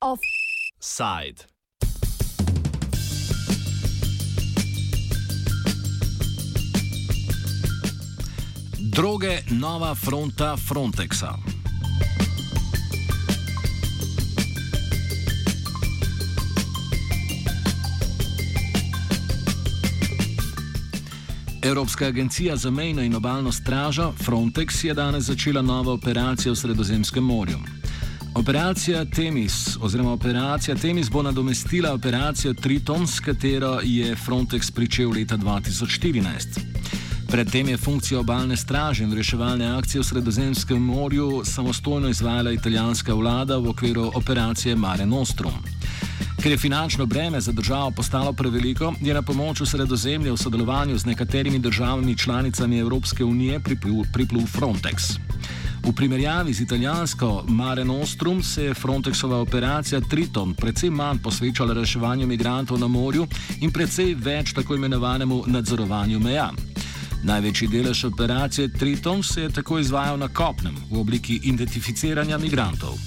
Offside. Droge, nova fronta Frontexa. Evropska agencija za mejno in obalno stražo Frontex je danes začela novo operacijo v Sredozemskem morju. Operacija Temis oziroma operacija Temis bo nadomestila operacijo Triton, s katero je Frontex pričel leta 2014. Predtem je funkcijo obalne straže in reševalne akcije v Sredozemskem morju samostojno izvajala italijanska vlada v okviru operacije Mare Nostrum. Ker je finančno breme za državo postalo preveliko, je na pomoč v sredozemlju v sodelovanju z nekaterimi državami članicami Evropske unije priplul, priplul Frontex. V primerjavi z italijansko Mare Nostrum se je Frontexova operacija Triton predvsem manj posvečala reševanju migrantov na morju in predvsej več tako imenovanemu nadzorovanju meja. Največji delež operacije Triton se je tako izvajal na kopnem v obliki identificiranja migrantov.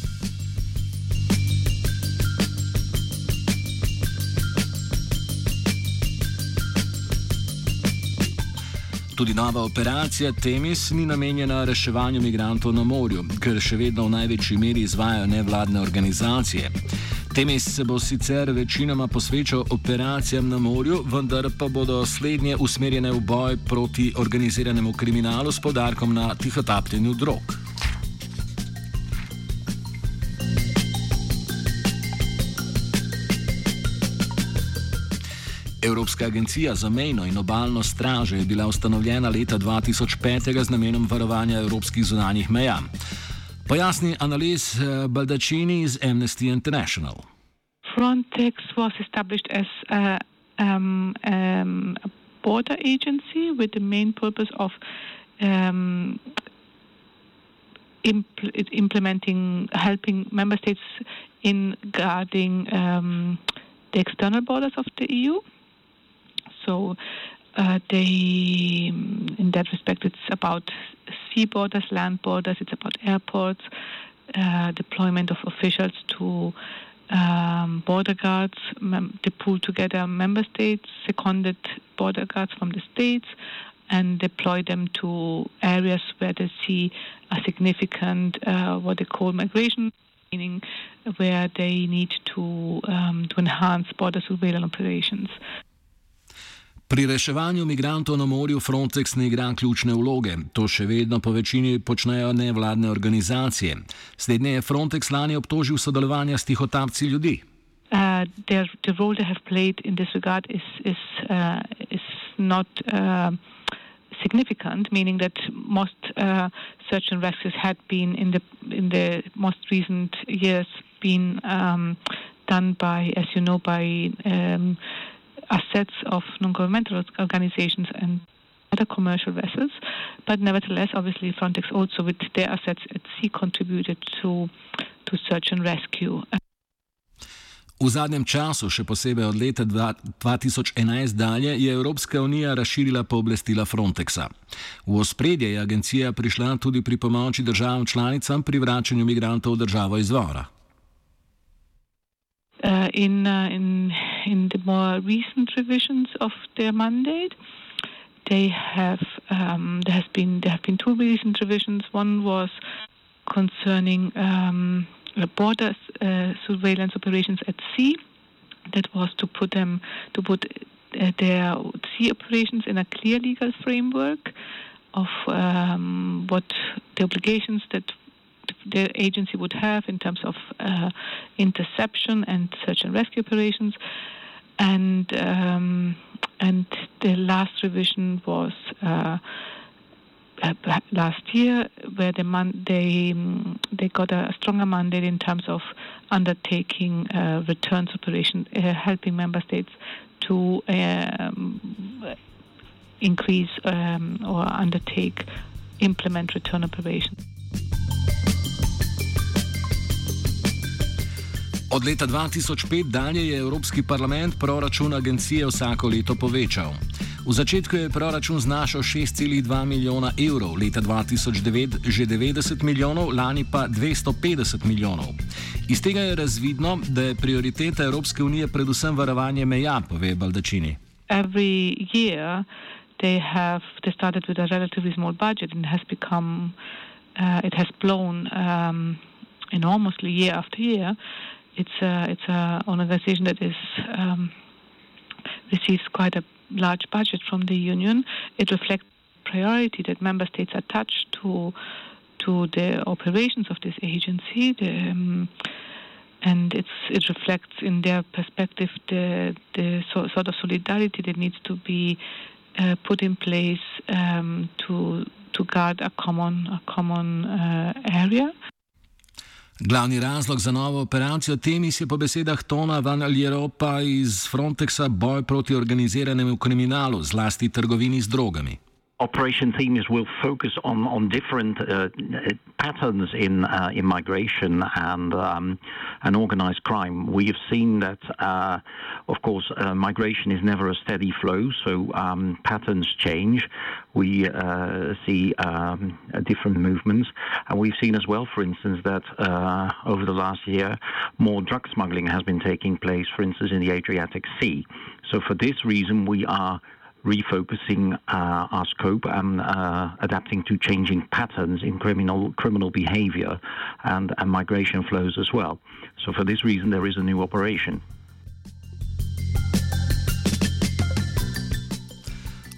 Tudi nova operacija Temis ni namenjena reševanju migrantov na morju, ker še vedno v največji meri izvajajo nevladne organizacije. Temis se bo sicer večinoma posvečal operacijam na morju, vendar pa bodo slednje usmerjene v boj proti organiziranemu kriminalu s podarkom na tihotapljenju drog. Evropska agencija za mejno in obalno stražo je bila ustanovljena leta 2005 z namenom varovanja evropskih zunanjih meja. Pojasni analiz eh, Baldacini iz Amnesty International. Frontex was established as a, um, um, a border agency with the main purpose of um, impl implementing, helping member states in guarding um, the external borders of the EU. So uh, they, in that respect, it's about sea borders, land borders, it's about airports, uh, deployment of officials to um, border guards, mem- to pull together member states, seconded border guards from the states, and deploy them to areas where they see a significant, uh, what they call migration, meaning where they need to um, to enhance border surveillance operations. Pri reševanju migrantov na morju Frontex ne igra ključne vloge. To še vedno po večini počnejo nevladne organizacije. Slednje je Frontex lani obtožil sodelovanja s tihotapci ljudi. Uh, their, the role they have played in this regard is, is, uh, is not uh, significant, meaning that most uh, search and rescues had been in the, in the most recent years been um, done by, as you know, by um, assets of non-governmental organizations and other commercial vessels. But nevertheless, obviously, Frontex also, with their assets at sea, contributed to, to search and rescue. V zadnjem času, še posebej od leta 2011 dalje, je Evropska unija razširila pooblastila Frontexa. V ospredje je agencija prišla tudi pri pomoči državam članicam pri vračanju migrantov v državo izvora. Uh, in, uh, in in the more recent revisions of their mandate, they have um, there has been there have been two recent revisions. One was concerning um, border uh, surveillance operations at sea. That was to put them to put uh, their sea operations in a clear legal framework of um, what the obligations that the agency would have in terms of uh, interception and search and rescue operations. And um, and the last revision was uh, uh last year, where the man- they um, they got a stronger mandate in terms of undertaking uh, returns operation, uh, helping member states to um, increase um, or undertake implement return operations. Od leta 2005 dalje je Evropski parlament proračun agencije vsako leto povečal. V začetku je proračun znašal 6,2 milijona evrov, leta 2009 že 90 milijonov, lani pa 250 milijonov. Iz tega je razvidno, da je prioriteta Evropske unije predvsem varovanje meja, pove Baldačini. Every year they have they started with a relatively small budget and has become uh, it has blown um, enormously year after year. It's a, it's a organization that is um, receives quite a large budget from the union. It reflects priority that member states attach to to the operations of this agency. The, um, and it reflects in their perspective the, the so, sort of solidarity that needs to be uh, put in place um, to, to guard a common, a common uh, area. Glavni razlog za novo operacijo Temis je po besedah Tona Van Ljeropa iz Frontexa boj proti organiziranemu kriminalu, zlasti trgovini z drogami. Operation Themis will focus on on different uh, patterns in uh, in migration and um, and organized crime. We have seen that, uh, of course, uh, migration is never a steady flow, so um, patterns change. We uh, see um, different movements, and we've seen as well, for instance, that uh, over the last year, more drug smuggling has been taking place, for instance, in the Adriatic Sea. So, for this reason, we are refocusing uh, our scope and uh, adapting to changing patterns in criminal criminal behavior and, and migration flows as well. So for this reason, there is a new operation.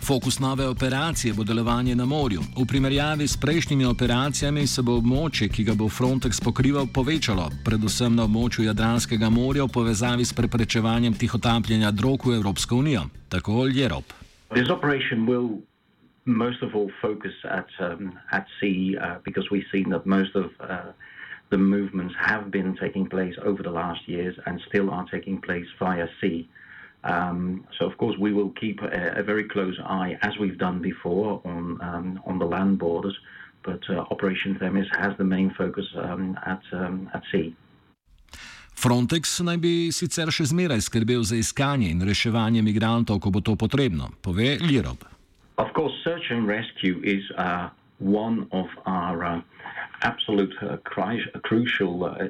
Fokus nove operacije bo delovanje na morju. V primerjavi s prejšnjimi operacijami se bo območje, ki ga bo Frontex pokrival, povečalo, predvsem na območju Jadranskega morja v povezavi s preprečevanjem tihotapljenja drog v Evropsko unijo. Tako Ljerop. This operation will most of all focus at um, at sea uh, because we've seen that most of uh, the movements have been taking place over the last years and still are taking place via sea. Um, so of course we will keep a, a, very close eye, as we've done before, on um, on the land borders. But uh, Operation Themis has the main focus um, at um, at sea. Frontex naj bi sicer še zmeraj skrbel za iskanje in reševanje migrantov, ko bo to potrebno, pove Lirob. Of course, search and rescue is uh, one of our uh, absolute uh, crucial, uh,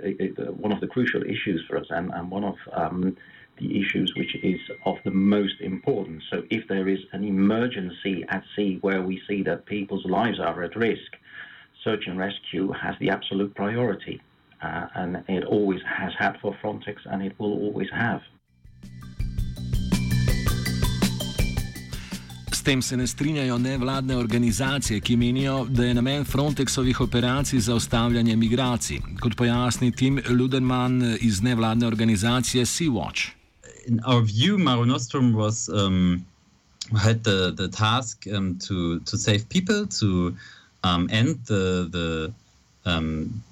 one of the crucial issues for us, and, and one of um, the issues which is of the most importance. So, if there is an emergency at sea where we see that people's lives are at risk, search and rescue has the absolute priority. Uh, and it always has had for Frontex and it will always have. S tem se ne strinjajo nevladne organizacije, ki menijo, da je namen Frontexovih operacij zaustavljanje migracij, kot pojasni Tim Ludenman iz nevladne organizacije Sea-Watch. In our view, Maro Nostrum was um, had the, the task um, to, to save people, to um, end the, the um,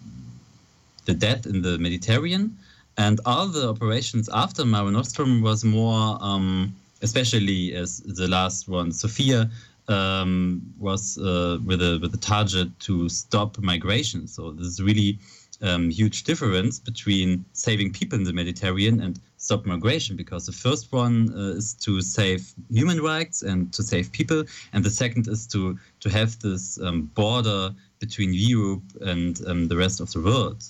the death in the Mediterranean. And all the operations after Mare Nostrum was more, um, especially as the last one, Sophia, um, was uh, with a with a target to stop migration. So this is really um, huge difference between saving people in the Mediterranean and stop migration because the first one uh, is to save human rights and to save people, and the second is to to have this um, border between Europe and um, the rest of the world.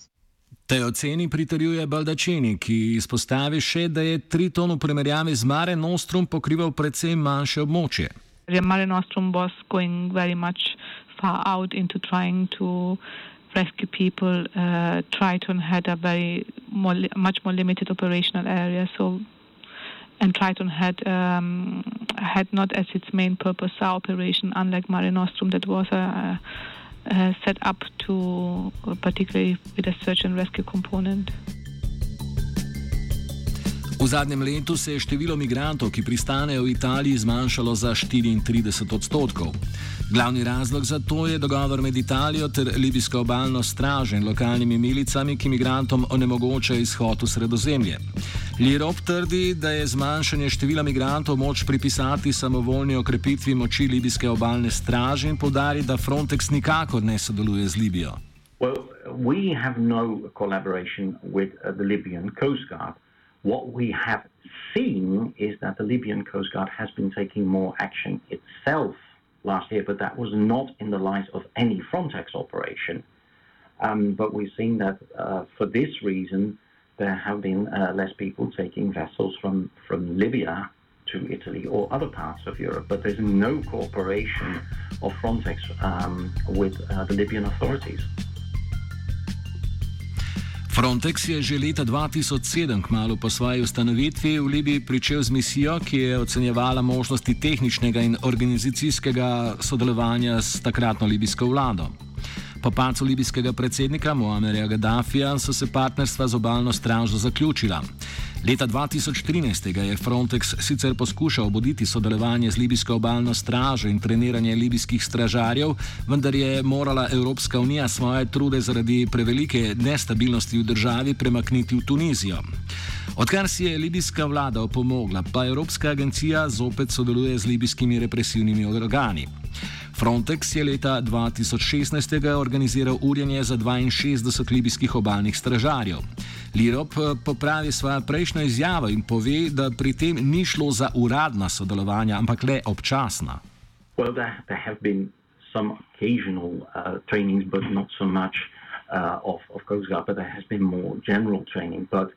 Tej oceni pritrjuje Baldačini, ki izpostavi še, da je Triton v primerjavi z Mare Nostrum pokrival precej manjše območje. Mare Nostrum was going very much far out into trying to rescue people. Uh, Triton had a very more, much more limited operational area, so and Triton had um, had not as its main purpose our operation, unlike Mare Nostrum, that was a, a uh, set up to, particularly with a search and rescue component. V zadnjem letu se je število migrantov, ki pristanejo v Italiji, zmanjšalo za 34 odstotkov. Glavni razlog za to je dogovor med Italijo ter libijsko obalno stražo in lokalnimi milicami, ki migrantom onemogočajo izhod v sredozemlje. Lirop trdi, da je zmanjšanje števila migrantov moč pripisati samovoljni okrepitvi moči libijske obalne straže in podari, da Frontex nikakor ne sodeluje z Libijo. Well, we have no collaboration with uh, the Libyan Coast Guard. What we have seen is that the Libyan Coast Guard has been taking more action itself last year, but that was not in the light of any Frontex operation. Um, but we've seen that uh, for this reason, there have been uh, less people taking vessels from, from Libya to Italy or other parts of Europe. But there's no cooperation of Frontex um, with uh, the Libyan authorities. Frontex je že leta 2007, kmalo po svoji ustanovitvi, v Libiji pričel z misijo, ki je ocenjevala možnosti tehničnega in organizacijskega sodelovanja s takratno libijsko vlado. Po pacu libijskega predsednika Muamerja Gaddafija so se partnerstva z obalno stražo zaključila. Leta 2013 je Frontex sicer poskušal obuditi sodelovanje z libijsko obalno stražo in treniranje libijskih stražarjev, vendar je morala Evropska unija svoje trude zaradi prevelike nestabilnosti v državi premakniti v Tunizijo. Odkar si je libijska vlada opomogla, pa Evropska agencija zopet sodeluje z libijskimi represivnimi organi. Frontex je leta 2016 organiziral urjenje za 62 libijskih obalnih stražarjev. Lirop eh, popravi svojo prejšnjo izjavo in pove, da pri tem ni šlo za uradna sodelovanja, ampak le občasna. Well, there, there have been some occasional uh, trainings, but not so much uh, of, of Coast Guard, but there has been more general training. But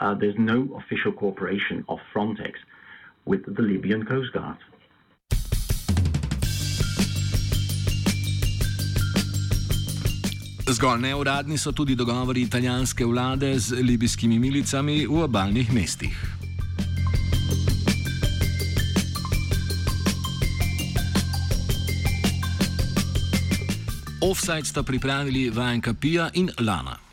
uh, there's no official cooperation of Frontex with the Libyan Coast Guard. Zgolj neuradni so tudi dogovori italijanske vlade z libijskimi milicami v obaljnih mestih. Offside sta pripravili Vajenka Pija in Lana.